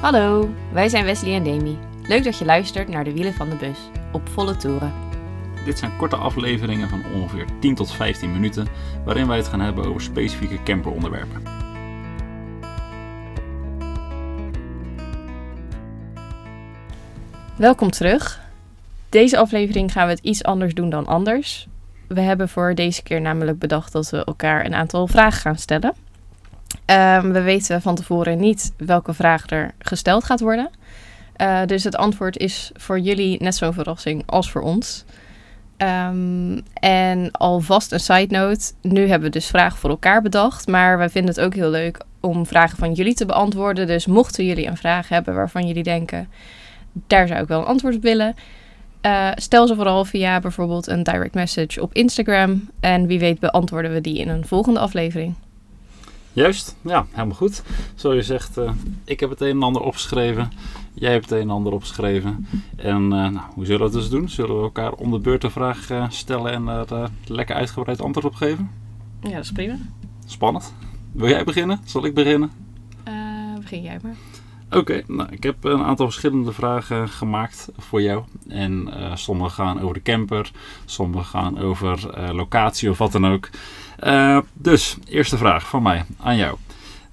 Hallo, wij zijn Wesley en Demi. Leuk dat je luistert naar de wielen van de bus op volle toeren. Dit zijn korte afleveringen van ongeveer 10 tot 15 minuten, waarin wij het gaan hebben over specifieke camperonderwerpen. Welkom terug. Deze aflevering gaan we het iets anders doen dan anders. We hebben voor deze keer namelijk bedacht dat we elkaar een aantal vragen gaan stellen. Ehm, we weten van tevoren niet welke vraag er gesteld gaat worden. Uh, dus het antwoord is voor jullie net zo'n verrassing als voor ons. Um, en alvast een side note. Nu hebben we dus vragen voor elkaar bedacht. Maar wij vinden het ook heel leuk om vragen van jullie te beantwoorden. Dus mochten jullie een vraag hebben waarvan jullie denken... daar zou ik wel een antwoord op willen... Uh, stel ze vooral via bijvoorbeeld een direct message op Instagram. En wie weet beantwoorden we die in een volgende aflevering. Juist, ja, helemaal goed. Zoals je zegt, uh, ik heb het een en ander opgeschreven. Jij hebt het een en ander opgeschreven. En uh, nou, hoe zullen we het dus doen? Zullen we elkaar om de beurt een vraag uh, stellen en er lekker uitgebreid antwoord op geven? Ja, dat is prima. Spannend. Wil jij beginnen? Zal ik beginnen? begin jij maar. Oké, okay, nou, ik heb een aantal verschillende vragen gemaakt voor jou. En sommige gaan over de camper, sommige gaan over locatie of wat dan ook. Uh, dus, eerste vraag van mij aan jou.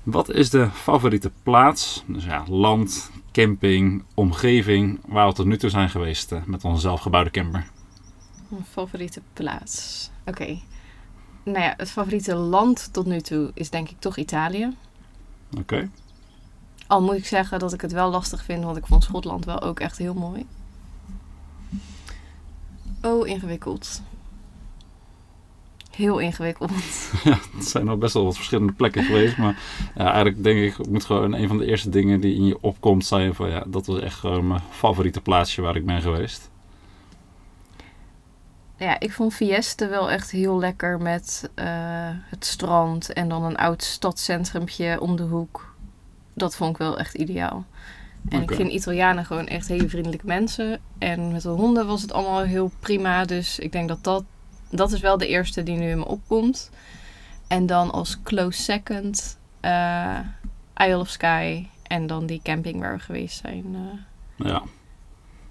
Wat is de favoriete plaats, dus ja, land, camping, omgeving, waar we tot nu toe zijn geweest uh, met onze zelfgebouwde camper? Favoriete plaats. Oké. Okay. Nou ja, het favoriete land tot nu toe is denk ik toch Italië. Oké. Okay. Al moet ik zeggen dat ik het wel lastig vind, want ik vond Schotland wel ook echt heel mooi. Oh, ingewikkeld heel ingewikkeld. Ja, het zijn al best wel wat verschillende plekken geweest. Maar ja, eigenlijk denk ik, het moet gewoon een van de eerste dingen die in je opkomt zijn van ja, dat was echt gewoon mijn favoriete plaatsje waar ik ben geweest. Ja, ik vond Fieste wel echt heel lekker met uh, het strand en dan een oud stadscentrumpje om de hoek. Dat vond ik wel echt ideaal. En okay. ik vind Italianen gewoon echt hele vriendelijke mensen. En met de honden was het allemaal heel prima. Dus ik denk dat dat dat is wel de eerste die nu in me opkomt. En dan als close second uh, Isle of Sky. En dan die camping waar we geweest zijn. Uh. Ja,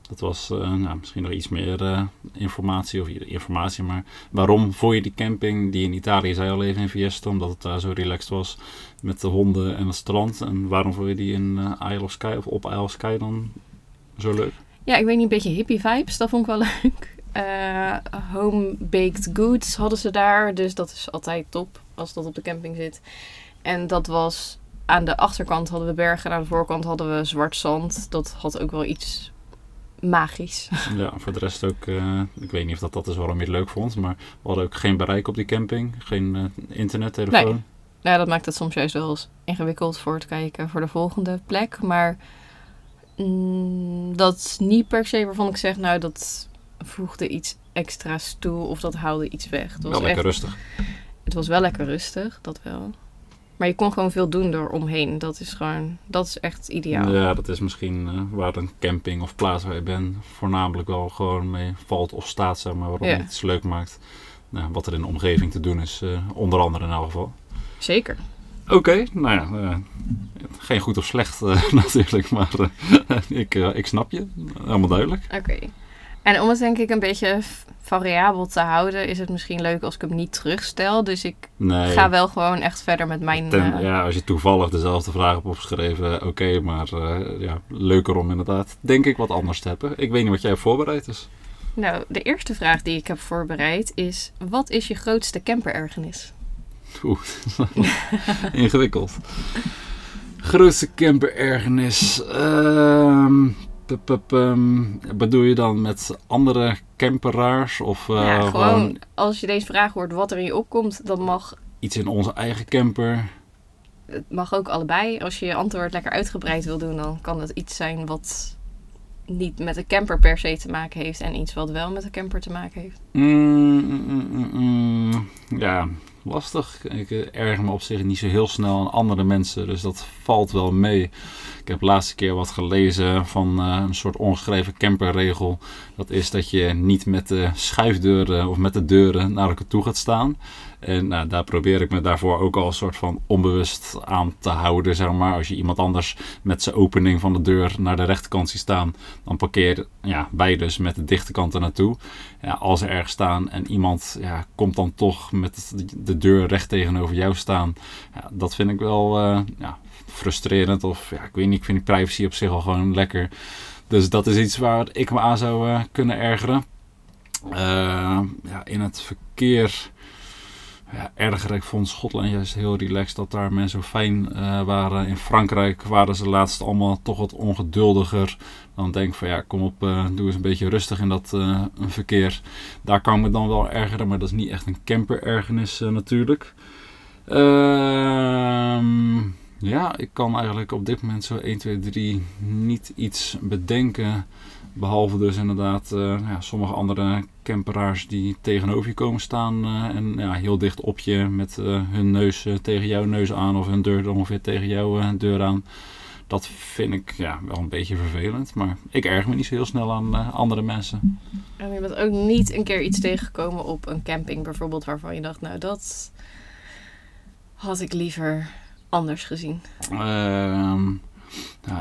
dat was uh, nou, misschien nog iets meer informatie. Of informatie, maar waarom voor je die camping die in Italië zei al even in Fiesta. Omdat het daar zo relaxed was met de honden en het strand. En waarom vond je die in Isle of Sky of op Isle of Sky dan zo leuk? Ja, ik weet niet, een beetje hippie vibes. Dat vond ik wel leuk. Uh, home baked goods hadden ze daar. Dus dat is altijd top als dat op de camping zit. En dat was aan de achterkant hadden we bergen en aan de voorkant hadden we zwart zand. Dat had ook wel iets magisch. Ja, voor de rest ook, uh, ik weet niet of dat, dat is waarom je het leuk vond, maar we hadden ook geen bereik op die camping, geen uh, internet, telefoon. Nee. Ja, dat maakt het soms juist wel eens ingewikkeld voor het kijken voor de volgende plek. Maar mm, dat is niet per se waarvan ik zeg, nou dat voegde iets extra's toe of dat haalde iets weg. Het was wel lekker rustig. Het was wel lekker rustig, dat wel. Maar je kon gewoon veel doen door omheen. Dat is gewoon, dat is echt ideaal. Ja, dat is misschien uh, waar een camping of plaats waar je bent voornamelijk wel gewoon mee valt of staat, zeg maar, waarom ja. het iets leuk maakt. Nou, wat er in de omgeving te doen is, uh, onder andere in elk geval. Zeker. Oké, okay, nou ja, uh, geen goed of slecht natuurlijk, maar ik, ik snap je. Helemaal duidelijk. Oké. Okay. En om het denk ik een beetje variabel te houden, is het misschien leuk als ik hem niet terugstel. Dus ik nee. ga wel gewoon echt verder met mijn. Ten, uh... Ja, als je toevallig dezelfde vraag hebt opgeschreven, oké, okay, maar uh, ja, leuker om inderdaad, denk ik, wat anders te hebben. Ik weet niet wat jij hebt voorbereid is. Nou, de eerste vraag die ik heb voorbereid is: wat is je grootste camperergernis? Oeh, ingewikkeld. grootste camperergernis. Ehm. Um, bedoel je dan met andere camperaars? Of, ja, gewoon, als je deze vraag hoort wat er in je opkomt, dan mag... Iets in onze eigen camper? Het mag ook allebei. Als je je antwoord lekker uitgebreid wil doen, dan kan het iets zijn wat niet met de camper per se te maken heeft en iets wat wel met de camper te maken heeft. Mm, ja, lastig. Ik erger me op zich niet zo heel snel aan andere mensen, dus dat valt wel mee. Ik heb de laatste keer wat gelezen van eh, een soort ongeschreven camperregel. Dat is dat je niet met de schuifdeuren of met de deuren naar elkaar toe gaat staan. En nou, daar probeer ik me daarvoor ook al een soort van onbewust aan te houden. Zeg maar. Als je iemand anders met zijn opening van de deur naar de rechterkant ziet staan, dan parkeer ja, wij dus met de dichte kant er naartoe. Ja, als er ergens staan en iemand ja, komt dan toch met de deur recht tegenover jou staan. Ja, dat vind ik wel uh, ja, frustrerend. Of ja, ik weet niet, ik vind privacy op zich al gewoon lekker. Dus dat is iets waar ik me aan zou uh, kunnen ergeren. Uh, ja, in het verkeer erger. Ik vond Schotland juist heel relaxed dat daar mensen zo fijn uh, waren. In Frankrijk waren ze laatst allemaal toch wat ongeduldiger. Dan denk ik van ja, kom op, uh, doe eens een beetje rustig in dat uh, verkeer. Daar kan ik me dan wel ergeren, maar dat is niet echt een camper-ergernis natuurlijk. Ehm, ja, ik kan eigenlijk op dit moment zo 1, 2, 3 niet iets bedenken. Behalve dus inderdaad ja, sommige andere camperaars die tegenover je komen staan uh, en ja, heel dicht op je met uh, hun neus tegen jouw neus aan of hun deur ongeveer tegen jouw deur aan. Dat vind ik ja, wel een beetje vervelend, maar ik erg me niet zo heel snel aan andere mensen. En je bent ook niet een keer iets tegengekomen op een camping bijvoorbeeld waarvan je dacht, nou dat had ik liever anders gezien? Ehm,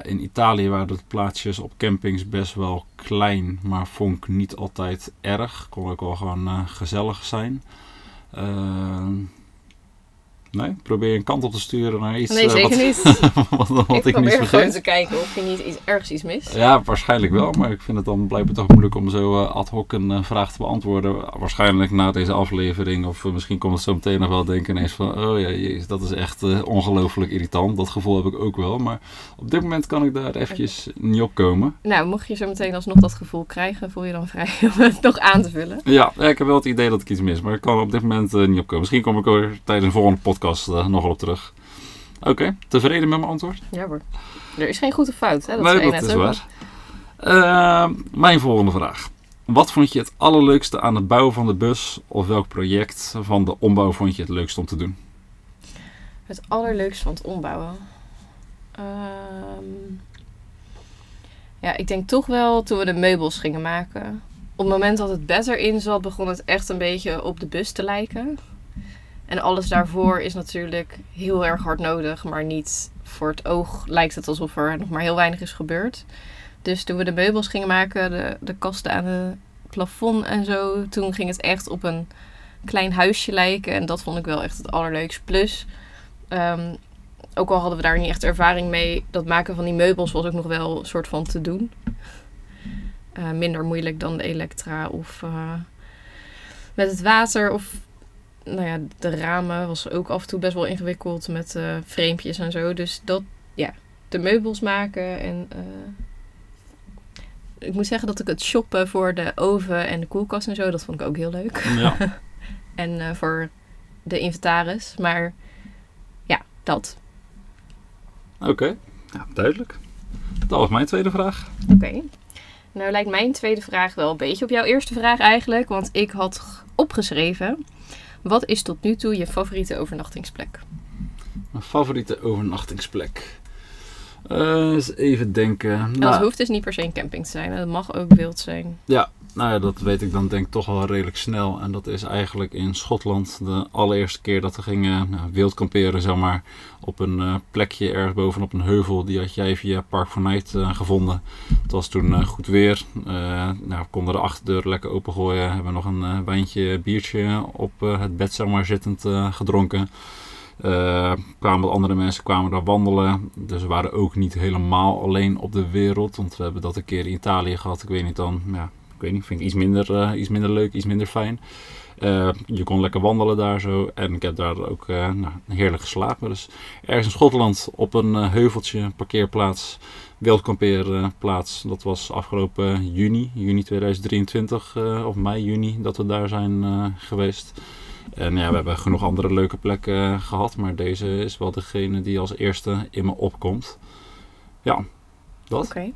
in Italië waren de plaatsjes op campings best wel klein, maar vond ik niet altijd erg. Kon ook wel gewoon uh, gezellig zijn. Uh, nee, probeer een kant op te sturen naar iets. Nee, zeker wat, niet. wat, wat ik, ik probeer niet gewoon te kijken of je niet iets, ergens iets mist. Ja, waarschijnlijk wel, maar ik vind het dan blijkbaar toch moeilijk om zo uh, ad hoc een uh, vraag te beantwoorden. Waarschijnlijk na deze aflevering, of uh, misschien komt het zo meteen nog wel denken ineens van, oh ja, jezus, dat is echt ongelooflijk irritant. Dat gevoel heb ik ook wel, maar op dit moment kan ik daar eventjes niet op komen. Nou, mocht je zo meteen alsnog dat gevoel krijgen, voel je dan vrij om het nog aan te vullen. Ja, ik heb wel het idee dat ik iets mis, maar ik kan op dit moment niet opkomen. Misschien kom ik er tijdens een volgende podcast nog wel op terug. Oké, okay, tevreden met mijn antwoord? Ja hoor. Er is geen goed of fout, hè? Dat nee, zei dat net is waar. Uh, mijn volgende vraag. Wat vond je het allerleukste aan het bouwen van de bus? Of welk project van de ombouw vond je het leukst om te doen? Het allerleukste van het ombouwen? Um, ja, ik denk toch wel toen we de meubels gingen maken. Op het moment dat het bed erin zat, begon het echt een beetje op de bus te lijken. En alles daarvoor is natuurlijk heel erg hard nodig, maar niet voor het oog lijkt het alsof er nog maar heel weinig is gebeurd. Dus toen we de meubels gingen maken, de, de kasten aan het plafond en zo, toen ging het echt op een klein huisje lijken. En dat vond ik wel echt het allerleukste. Plus, um, ook al hadden we daar niet echt ervaring mee, dat maken van die meubels was ook nog wel een soort van te doen. Uh, minder moeilijk dan de elektra of uh, met het water of nou ja, de ramen was ook af en toe best wel ingewikkeld met uh, framepjes en zo. Dus dat, ja, de meubels maken en... Uh, ik moet zeggen dat ik het shoppen voor de oven en de koelkast en zo, dat vond ik ook heel leuk. Ja. en uh, voor de inventaris. Maar ja, dat. Oké, okay. ja, duidelijk. Dat was mijn tweede vraag. Oké. Okay. Nou lijkt mijn tweede vraag wel een beetje op jouw eerste vraag eigenlijk. Want ik had opgeschreven... Wat is tot nu toe je favoriete overnachtingsplek? Mijn favoriete overnachtingsplek? Uh, eens even denken. En Nou, dat hoeft dus niet per se een camping te zijn. Het mag ook wild zijn. Ja, nou ja, dat weet ik dan denk ik toch wel redelijk snel. En dat is eigenlijk in Schotland de allereerste keer dat we gingen nou, wild kamperen, zeg maar. Op een uh, plekje ergens bovenop een heuvel. Die had jij via Park for Night uh, gevonden. Het was toen goed weer. nou, we konden de achterdeur lekker opengooien. Hebben nog een wijntje, biertje op het bed zeg maar, zittend gedronken. Uh, kwamen andere mensen kwamen daar wandelen. Dus we waren ook niet helemaal alleen op de wereld. Want we hebben dat een keer in Italië gehad. Ik weet niet dan. Ja, ik weet niet. Vind ik iets minder, uh, iets minder leuk, iets minder fijn. Uh, je kon lekker wandelen daar zo. En ik heb daar ook nou, heerlijk geslapen. Dus ergens in Schotland op een heuveltje, parkeerplaats. Wildkampeerplaats. Dat was afgelopen juni, juni 2023. of mei, juni, dat we daar zijn geweest. En ja, we hebben genoeg andere leuke plekken gehad, maar deze is wel degene die als eerste in me opkomt. Ja, dat. Oké. Okay.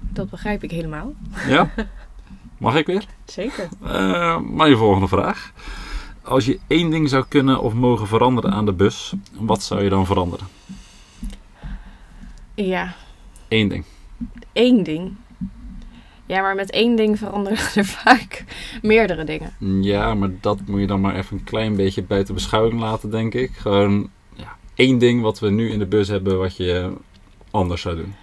Dat begrijp ik helemaal. Ja? Mag ik weer? Zeker. Uh, mijn volgende vraag. Als je één ding zou kunnen of mogen veranderen aan de bus, wat zou je dan veranderen? Ja, Eén ding. één ding. Ja, maar met één ding veranderen er vaak meerdere dingen. Ja, maar dat moet je dan maar even een klein beetje buiten beschouwing laten, denk ik. Gewoon ja, één ding wat we nu in de bus hebben wat je anders zou doen.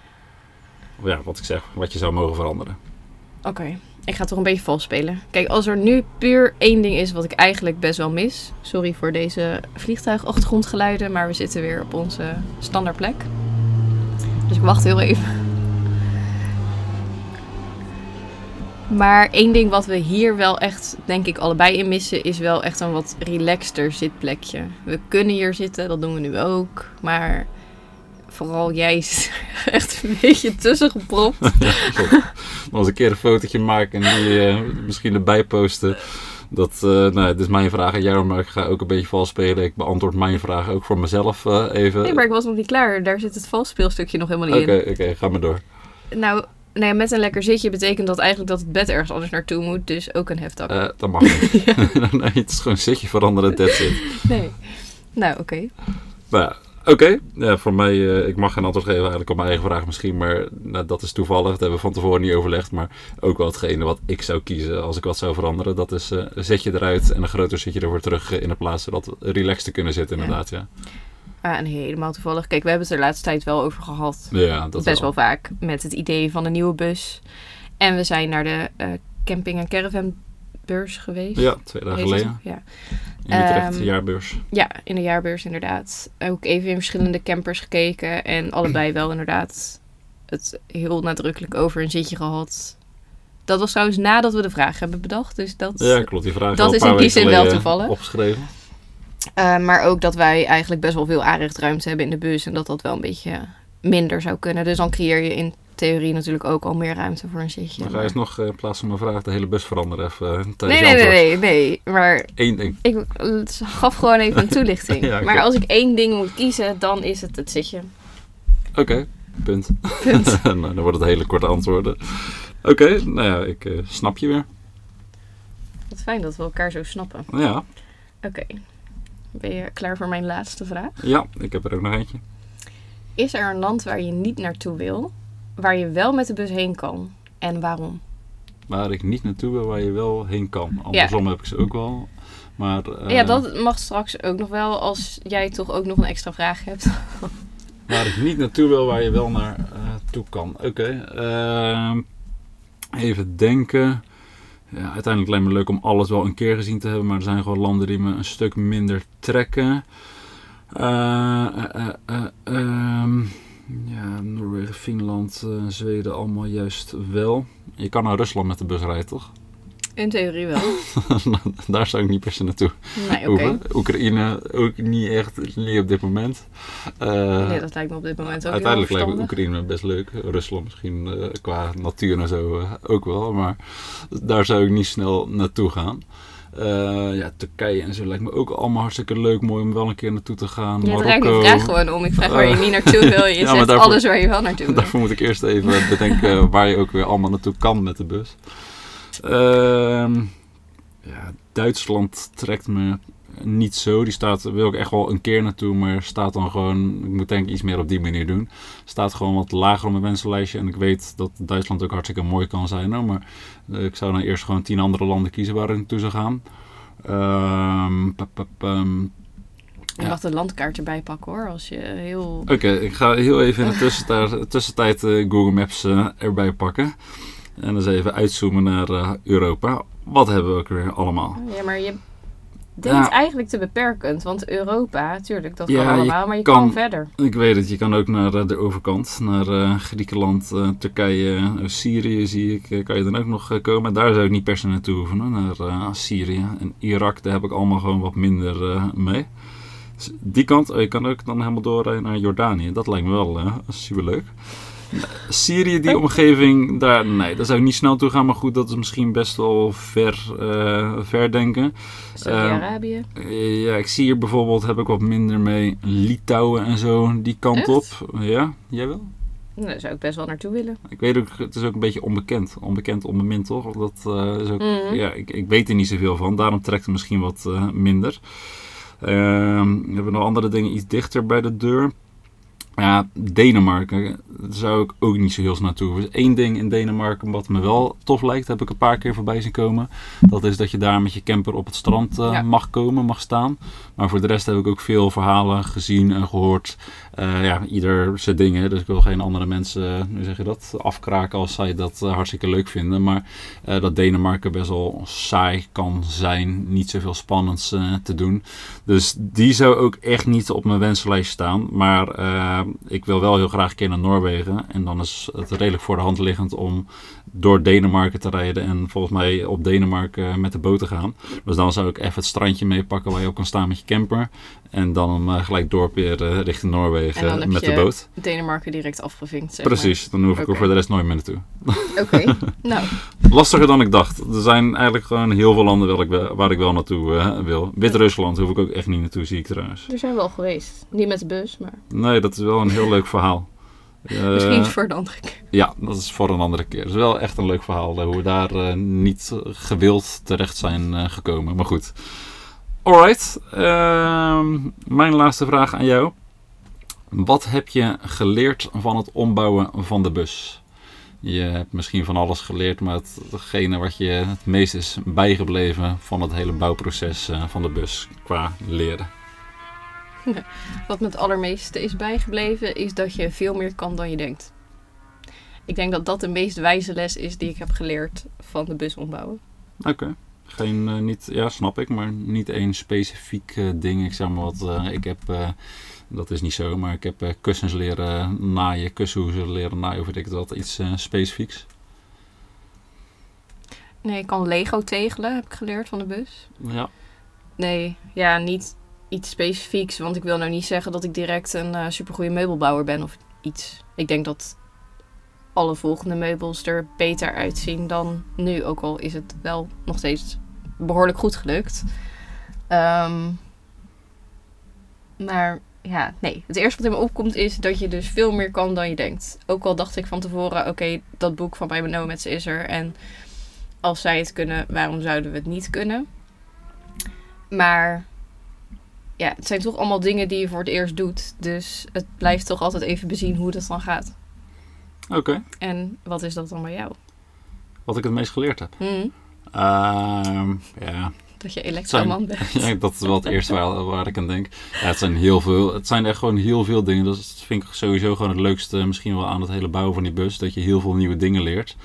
Of ja, wat ik zeg, wat je zou mogen veranderen. Oké, ik ga toch een beetje vals spelen. Kijk, als er nu puur één ding is wat ik eigenlijk best wel mis. Sorry voor deze vliegtuigachtergrondgeluiden, maar we zitten weer op onze standaardplek. Dus ik wacht heel even. Maar één ding wat we hier wel echt, denk ik, allebei in missen, is wel echt een wat relaxter zitplekje. We kunnen hier zitten, dat doen we nu ook. Maar vooral jij is echt een beetje tussengepropt. Maar als ik een keer een fotootje maak en die eh, misschien erbij posten. Dat, eh nou, dit is mijn vraag aan jou, maar ik ga ook een beetje vals spelen. Ik beantwoord mijn vraag ook voor mezelf eh, even. Nee, maar ik was nog niet klaar. Daar zit het valsspeelstukje nog helemaal niet Oké, oké, ga maar door. in. Nou, nee, met een lekker zitje betekent dat eigenlijk dat het bed ergens anders naartoe moet. Dus ook een heftak. Eh, dat mag niet. nee, het is gewoon zitje veranderen, that's it. Nee. Nou, oké. Nou ja, oké. Ja, voor mij, eh, ik mag geen antwoord geven eigenlijk op mijn eigen vraag misschien, maar nou, dat is toevallig. Dat hebben we van tevoren niet overlegd, maar ook wel hetgene wat ik zou kiezen als ik wat zou veranderen. Dat is eh, een zetje eruit en een groter zitje ervoor terug in de plaats, zodat relaxed te kunnen zitten Ja. inderdaad, ja. Ah, en helemaal toevallig. Kijk, we hebben het er de laatste tijd wel over gehad. Ja, dat Best wel vaak. Met het idee van een nieuwe bus. En we zijn naar de eh, camping- en caravanbeurs geweest. Ja, twee dagen geleden. Ja. In Utrecht, Ehm, jaarbeurs. ja, in de jaarbeurs inderdaad. Ook even in verschillende campers gekeken. En allebei wel inderdaad het heel nadrukkelijk over een zitje gehad. Dat was trouwens nadat we de vraag hebben bedacht. Dus dat, Ja, klopt. Die vraag dat is in die zin wel toevallig. Opgeschreven. Eh, maar ook dat wij eigenlijk best wel veel aanrechtruimte hebben in de bus. En dat dat wel een beetje minder zou kunnen. Dus dan creëer je in theorie natuurlijk ook al meer ruimte voor een zitje. Dan ga Maar- eens nog eh, in plaats van mijn vraag de hele bus veranderen even eh, tijdens Nee, nee, nee, nee, nee. Maar Eén ding. ik eh, gaf gewoon even een toelichting. Ja. Maar als ik één ding moet kiezen, dan is het het zitje. Oké, punt. Punt. nou, dan wordt het hele korte antwoorden. Oké, nou ja, ik eh, snap je weer. Wat fijn dat we elkaar zo snappen. Ja, Oké. Ben je klaar voor mijn laatste vraag? ja, ik heb er ook nog eentje. Is er een land waar je niet naartoe wil, waar je wel met de bus heen kan? En waarom? Waar ik niet naartoe wil, waar je wel heen kan. Andersom heb ik ze ook wel. Maar, eh, ja, dat mag straks ook nog wel als jij toch ook nog een extra vraag hebt. Waar ik niet naartoe wil, waar je wel naar eh, toe kan. Oké, ehm, even denken. Ja, uiteindelijk lijkt me leuk om alles wel een keer gezien te hebben, maar er zijn gewoon landen die me een stuk minder trekken. Eh, eh, eh, eh, ehm, ja, Noorwegen, Finland, Zweden, allemaal juist wel. Je kan naar Rusland met de bus rijden, toch? In theorie wel. Daar zou ik niet per se naartoe Nee, oké. hoeven. Oekraïne ook niet echt, niet op dit moment. Eh, Nee, dat lijkt me op dit moment ook Uiteindelijk lijkt me. Oekraïne best leuk. Rusland misschien eh, qua natuur en zo eh, ook wel. Maar daar zou ik niet snel naartoe gaan. Ja, Turkije en zo lijkt me ook allemaal hartstikke leuk. Mooi om wel een keer naartoe te gaan. Ja, Marokko. ik vraag gewoon om. Ik vraag waar je niet naartoe wil. Je ja, zegt daarvoor- alles waar je wel naartoe wil. Daarvoor moet ik eerst even bedenken waar je ook weer allemaal naartoe kan met de bus. Ehm, ja, Duitsland trekt me niet zo. Die staat, wil ik echt wel een keer naartoe, maar staat dan gewoon, ik moet denk ik iets meer op die manier doen. Staat gewoon wat lager op mijn wensenlijstje. En ik weet dat Duitsland ook hartstikke mooi kan zijn. Maar eh, ik zou dan eerst gewoon tien andere landen kiezen waar ik naartoe zou gaan. Je Ja. mag de landkaart erbij pakken hoor. Als je heel... Oké, ik ga heel even in de tussentijd, tussentijd eh, Google Maps eh, erbij pakken. En eens even uitzoomen naar eh, Europa. Wat hebben we ook weer allemaal? Ja, maar je denkt Ja. eigenlijk te beperkend. Want Europa, tuurlijk, dat Ja, kan allemaal. Maar je kan- kan, verder. Ik weet het, je kan ook naar eh, de overkant. Naar eh, Griekenland, Turkije, Syrië zie ik. kan je dan ook nog komen. Daar zou ik niet per se naartoe hoeven. hoor, Naar Syrië en Irak, daar heb ik allemaal gewoon wat minder mee. Dus die kant, oh, je kan ook dan helemaal doorrijden naar Jordanië. Dat lijkt me wel superleuk. Syrië, die omgeving, daar, nee, daar zou ik niet snel toe gaan. Maar goed, dat is misschien best wel ver, eh, ver denken. Saudi-Arabië. Eh, Ja, ik zie hier bijvoorbeeld, heb ik wat minder mee, Litouwen en zo, die kant Echt? op. Ja, jij wel? Nou, daar zou ik best wel naartoe willen. Ik weet ook, het is ook een beetje onbekend. Onbekend, onbemind toch? Dat eh, is ook, Mhm. ja, ik, ik weet er niet zoveel van, daarom trekt het misschien wat eh, minder. Ehm, we hebben nog andere dingen iets dichter bij de deur. Ja, Denemarken daar zou ik ook niet zo heel snel naartoe. Er is één ding in Denemarken wat me wel tof lijkt, heb ik een paar keer voorbij zien komen. Dat is dat je daar met je camper op het strand eh, Ja. mag komen, mag staan. Maar voor de rest heb ik ook veel verhalen gezien en gehoord. Eh, ja, ieder zijn dingen. Dus ik wil geen andere mensen, eh, hoe zeg je dat, afkraken als zij dat eh, hartstikke leuk vinden. Maar eh, dat Denemarken best wel saai kan zijn. Niet zoveel spannends eh, te doen. Dus die zou ook echt niet op mijn wensenlijst staan. Maar ik wil wel heel graag een keer naar Noorwegen. En dan is het redelijk voor de hand liggend om door Denemarken te rijden. En volgens mij op Denemarken met de boot te gaan. Dus dan zou ik even het strandje meepakken waar je ook kan staan met je camper. En dan eh, gelijk doorperen richting En dan Noorwegen heb met je de boot. Denemarken direct afgevinkt. Zeg Precies, dan hoef ik er Oké. voor de rest nooit meer naartoe. Oké, nou, Lastiger dan ik dacht. Er zijn eigenlijk gewoon heel veel landen waar ik wel, waar ik wel naartoe eh, wil. Wit-Rusland hoef ik ook echt niet naartoe, zie ik trouwens. er zijn we al geweest. Niet met de bus, maar Nee, dat is wel een heel leuk verhaal. Eh, misschien voor een andere keer. Ja, dat is voor een andere keer. Het is wel echt een leuk verhaal eh, hoe we daar eh, niet eh, gewild terecht zijn eh, gekomen. Maar goed. Alright. ehm, mijn laatste vraag aan jou. Wat heb je geleerd van het ombouwen van de bus? Je hebt misschien van alles geleerd, maar hetgene wat je het meest is bijgebleven van het hele bouwproces eh, van de bus qua leren. Wat me het allermeeste is bijgebleven, is dat je veel meer kan dan je denkt. Ik denk dat dat de meest wijze les is die ik heb geleerd van de bus ombouwen. Oké. Geen, eh, niet, ja, snap ik, maar niet één specifiek eh, ding. Ik zeg maar wat, eh, ik heb, dat is niet zo, maar ik heb kussens leren naaien, kussenhoezen leren naaien, of weet ik wat, iets specifieks. Nee, ik kan Lego tegelen, heb ik geleerd van de bus. Ja, Nee, ja, niet iets specifieks. Want ik wil nou niet zeggen dat ik direct een supergoeie meubelbouwer ben of iets. Ik denk dat alle volgende meubels er beter uitzien dan nu. Ook al is het wel nog steeds behoorlijk goed gelukt. Ehm, maar ja, nee. Het eerste wat in me opkomt is dat je dus veel meer kan dan je denkt. Ook al dacht ik van tevoren, oké, dat boek van bij Nomads is er. En als zij het kunnen, waarom zouden we het niet kunnen? Maar ja, het zijn toch allemaal dingen die je voor het eerst doet. Dus het blijft toch altijd even bezien hoe dat dan gaat. oké. En wat is dat dan bij jou? Wat ik het meest geleerd heb. Hm, Ehm, ja, dat je elektroman bent. ja, dat is wel het eerste waar, waar ik aan denk. Ja, het zijn heel veel. Het zijn echt gewoon heel veel dingen. Dat is- vind ik sowieso gewoon het leukste misschien wel aan het hele bouwen van die bus. Dat je heel veel nieuwe dingen leert.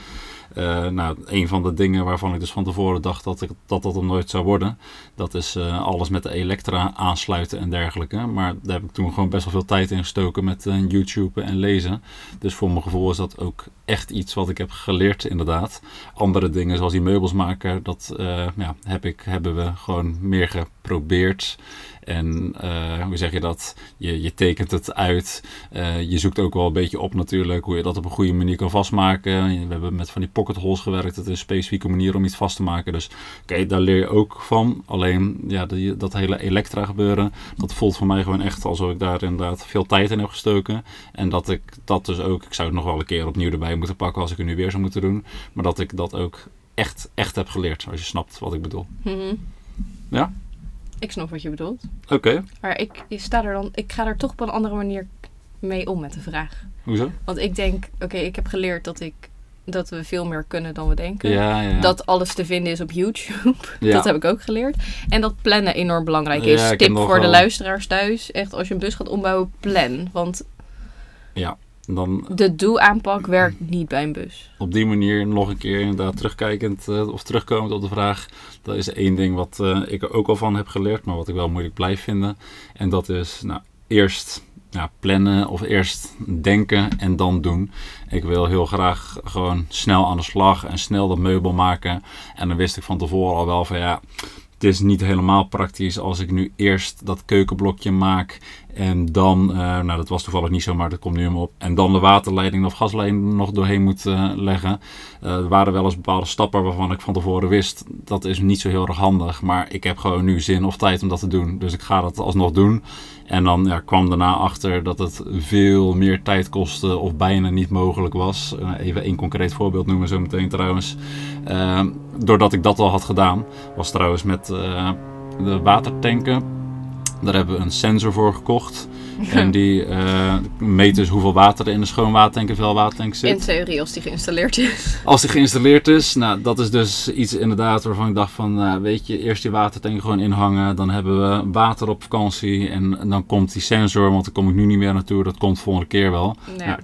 Eh, nou, een van de dingen waarvan ik dus van tevoren dacht dat ik, dat, dat nooit zou worden. Dat is eh, alles met de elektra aansluiten en dergelijke. Maar daar heb ik toen gewoon best wel veel tijd in gestoken met eh, YouTube en lezen. Dus voor mijn gevoel is dat ook echt iets wat ik heb geleerd inderdaad. Andere dingen zoals die meubels maken, dat ja, heb ik, hebben we gewoon meer geprobeerd. En eh, hoe zeg je dat? Je, je tekent het uit. Eh, je zoekt ook wel een beetje op natuurlijk hoe je dat op een goede manier kan vastmaken. We hebben met van die pocket holes gewerkt. Het is een specifieke manier om iets vast te maken. Dus oké, daar leer je ook van. Alleen ja, die, dat hele elektra gebeuren, dat voelt voor mij gewoon echt alsof ik daar inderdaad veel tijd in heb gestoken. En dat ik dat dus ook, ik zou het nog wel een keer opnieuw erbij moeten pakken als ik het nu weer zou moeten doen. Maar dat ik dat ook echt, echt heb geleerd, als je snapt wat ik bedoel. Mhm. Ja? Ik snap wat je bedoelt. Oké, Maar ik, ik, sta er dan, ik ga er toch op een andere manier mee om met de vraag. hoezo? Want ik denk, oké, ik heb geleerd dat, ik, dat we veel meer kunnen dan we denken. Ja, ja. Dat alles te vinden is op YouTube. ja. Dat heb ik ook geleerd. En dat plannen enorm belangrijk Ja, is. Tip voor de luisteraars thuis. Echt, als je een bus gaat ombouwen, plan. Want Dan de doe-aanpak werkt niet bij een bus. op die manier nog een keer inderdaad terugkijkend eh, of terugkomend op de vraag. Dat is één ding wat eh, ik er ook al van heb geleerd, maar wat ik wel moeilijk blijf vinden. En dat is nou, eerst ja, plannen of eerst denken en dan doen. Ik wil heel graag gewoon snel aan de slag en snel dat meubel maken. En dan wist ik van tevoren al wel van ja, het is niet helemaal praktisch als ik nu eerst dat keukenblokje maak en dan, eh, nou dat was toevallig niet zo, maar dat komt nu helemaal op. En dan de waterleiding of gasleiding nog doorheen moet eh, leggen. Eh, er waren wel eens bepaalde stappen waarvan ik van tevoren wist, dat is niet zo heel erg handig. Maar ik heb gewoon nu zin of tijd om dat te doen. Dus ik ga dat alsnog doen. En dan ja, kwam daarna achter dat het veel meer tijd kostte of bijna niet mogelijk was. Even één concreet voorbeeld noemen zo meteen trouwens. Doordat ik dat al had gedaan, was trouwens met de watertanken. Daar hebben we een sensor voor gekocht. En die eh, meten dus hoeveel water er in de schoon watertank en vuil watertank zit. In theorie, als die geïnstalleerd is. Als die geïnstalleerd is, nou, dat is dus iets inderdaad waarvan ik dacht van, nou, weet je, eerst die watertank gewoon inhangen. Dan hebben we water op vakantie en, dan komt die sensor, want daar kom ik nu niet meer naartoe. Dat komt volgende keer wel.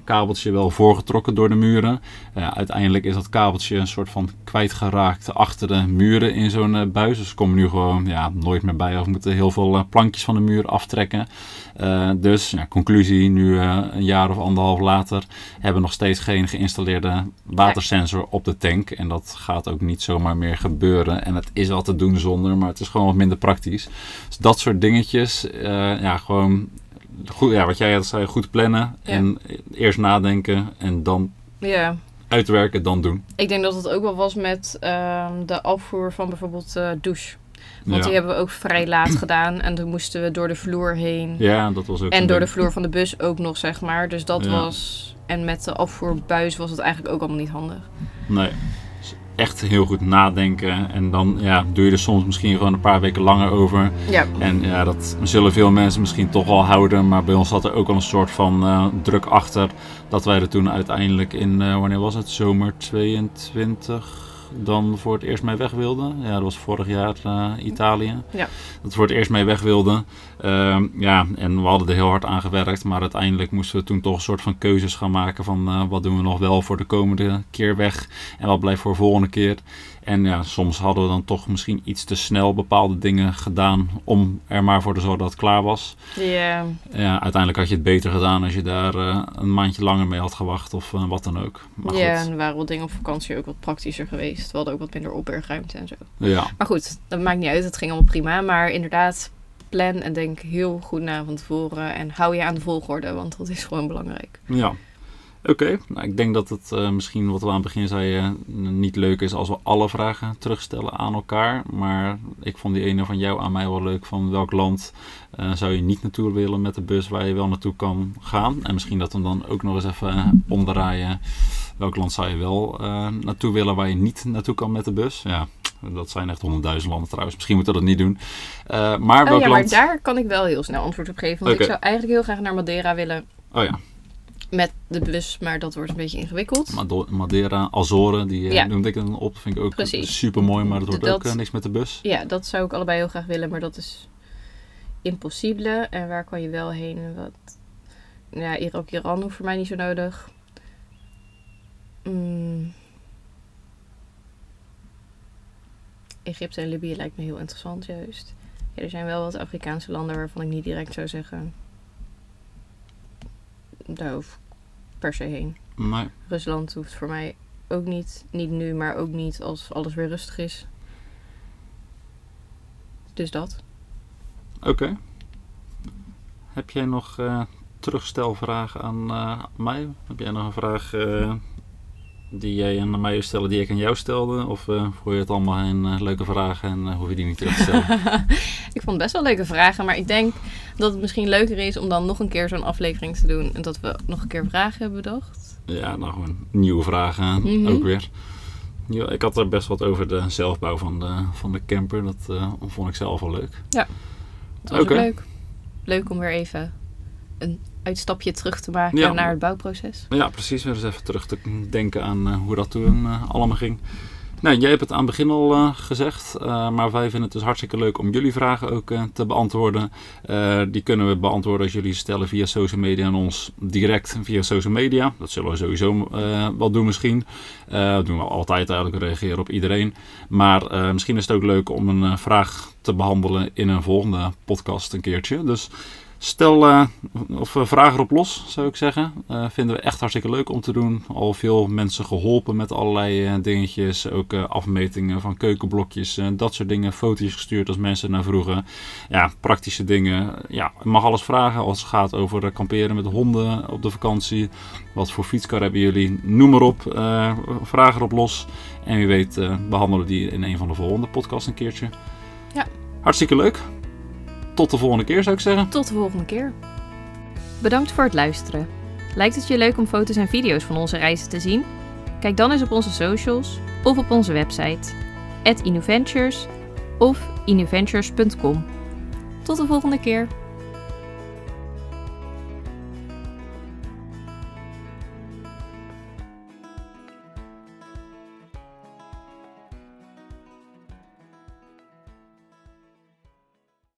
Kabeltje wel voorgetrokken door de muren. Uiteindelijk is dat kabeltje een soort van kwijtgeraakt achter de muren in zo'n eh, buis. Dus we komen nu gewoon ja, nooit meer bij of we moeten heel veel eh, plankjes van de muur aftrekken. Eh, dus ja, conclusie, nu eh, een jaar of anderhalf later hebben we nog steeds geen geïnstalleerde watersensor op de tank. En dat gaat ook niet zomaar meer gebeuren. En het is wel te doen zonder, maar het is gewoon wat minder praktisch. Dus dat soort dingetjes, eh, ja, gewoon goed, ja, wat jij had zei, goed plannen. Ja. En eerst nadenken en dan ja. uitwerken, dan doen. Ik denk dat het ook wel was met ehm, de afvoer van bijvoorbeeld douche. Want ja. die hebben we ook vrij laat gedaan. En toen moesten we door de vloer heen. ja, dat was ook En door de vloer van de bus ook nog, zeg maar. Dus dat Ja. was... En met de afvoerbuis was het eigenlijk ook allemaal niet handig. Nee. Dus echt heel goed nadenken. En dan ja, doe je er soms misschien gewoon een paar weken langer over. Ja. En ja, dat zullen veel mensen misschien toch wel houden. Maar bij ons zat er ook al een soort van eh, druk achter. Dat wij er toen uiteindelijk in, eh, wanneer was het? Zomer 22 dan voor het eerst mee weg wilden. Ja, dat was vorig jaar eh, Italië. Ja. Dat we voor het eerst mee weg wilden. Ehm, ja, en we hadden er heel hard aan gewerkt. Maar uiteindelijk moesten we toen toch een soort van keuzes gaan maken. Van eh, wat doen we nog wel voor de komende keer weg. En wat blijft voor de volgende keer. En ja, soms hadden we dan toch misschien iets te snel bepaalde dingen gedaan om er maar voor te zorgen dat het klaar was. Ja. Ja, uiteindelijk had je het beter gedaan als je daar eh, een maandje langer mee had gewacht of eh, wat dan ook. Maar ja, goed, en waren wel dingen op vakantie ook wat praktischer geweest. We hadden ook wat minder opbergruimte en zo. ja, Maar goed, dat maakt niet uit. Het ging allemaal prima. Maar inderdaad, plan en denk heel goed na van tevoren. En hou je aan de volgorde, want dat is gewoon belangrijk. ja. Oké, nou, ik denk dat het eh, misschien wat we aan het begin zeiden niet leuk is als we alle vragen terugstellen aan elkaar. Maar ik vond die ene van jou aan mij wel leuk. Van welk land eh, zou je niet naartoe willen met de bus waar je wel naartoe kan gaan? En misschien dat we hem dan ook nog eens even eh, omdraaien. Welk land zou je wel eh, naartoe willen waar je niet naartoe kan met de bus? Ja, dat zijn echt honderdduizend landen trouwens. Misschien moeten we dat niet doen. Eh, maar Oh welk ja, maar daar kan ik wel heel snel antwoord op geven. Want Oké. ik zou eigenlijk heel graag naar Madeira willen Oh ja, met de bus. Maar dat wordt een beetje ingewikkeld. Madeira, Azoren, die eh, Ja. noemde ik dan op. Vind ik ook super mooi, maar dat wordt Dat- ook eh, niks met de bus. Ja, dat zou ik allebei heel graag willen. Maar dat is impossible. En waar kan je wel heen? Wat... Ja, Irak, Iran hoeft voor mij niet zo nodig. Mm. Egypte en Libië lijkt me heel interessant, juist. Ja, er zijn wel wat Afrikaanse landen waarvan ik niet direct zou zeggen. Daar hoef ik per se heen. Nee. Rusland hoeft voor mij ook niet. Niet nu, maar ook niet als alles weer rustig is. Dus dat. Oké. Heb jij nog eh, terugstelvragen aan eh, mij? Heb jij nog een vraag eh, die jij aan mij wil stellen die ik aan jou stelde? Of eh vond je het allemaal een eh, leuke vragen en eh, hoef je die niet terug te stellen? ik vond het best wel leuke vragen, maar ik denk dat het misschien leuker is om dan nog een keer zo'n aflevering te doen. En dat we nog een keer vragen hebben bedacht. ja, nou gewoon nieuwe vragen Mhm. ook weer. Ja, ik had er best wat over de zelfbouw van de, van de camper. Dat vond ik zelf wel leuk. Dat was ook leuk. Leuk om weer even een uitstapje terug te maken Ja. naar het bouwproces. Ja, precies. Weer eens even terug te denken aan eh, hoe dat toen eh, allemaal ging. Nou, jij hebt het aan het begin al eh, gezegd, maar wij vinden het dus hartstikke leuk om jullie vragen ook te beantwoorden. Die kunnen we beantwoorden als jullie stellen via social media en ons direct via social media. Dat zullen we sowieso wel doen misschien. Dat doen we altijd eigenlijk, we reageren op iedereen. Maar misschien is het ook leuk om een vraag te behandelen in een volgende podcast een keertje. Dus Stel eh, of uh, vraag erop los, zou ik zeggen. Uh, vinden we echt hartstikke leuk om te doen. Al veel mensen geholpen met allerlei dingetjes. Ook afmetingen van keukenblokjes. dat soort dingen. Foto's gestuurd als mensen naar vroegen. Ja, praktische dingen. Ja, je mag alles vragen als het gaat over kamperen met honden op de vakantie. Wat voor fietskar hebben jullie? Noem maar op. eh, vraag erop los. En wie weet behandelen we die in een van de volgende podcasts een keertje. Ja. Hartstikke leuk. Tot de volgende keer zou ik zeggen. Tot de volgende keer. Bedankt voor het luisteren. Lijkt het je leuk om foto's en video's van onze reizen te zien? Kijk dan eens op onze socials of op onze website @innoventures of innoventures.com. Tot de volgende keer.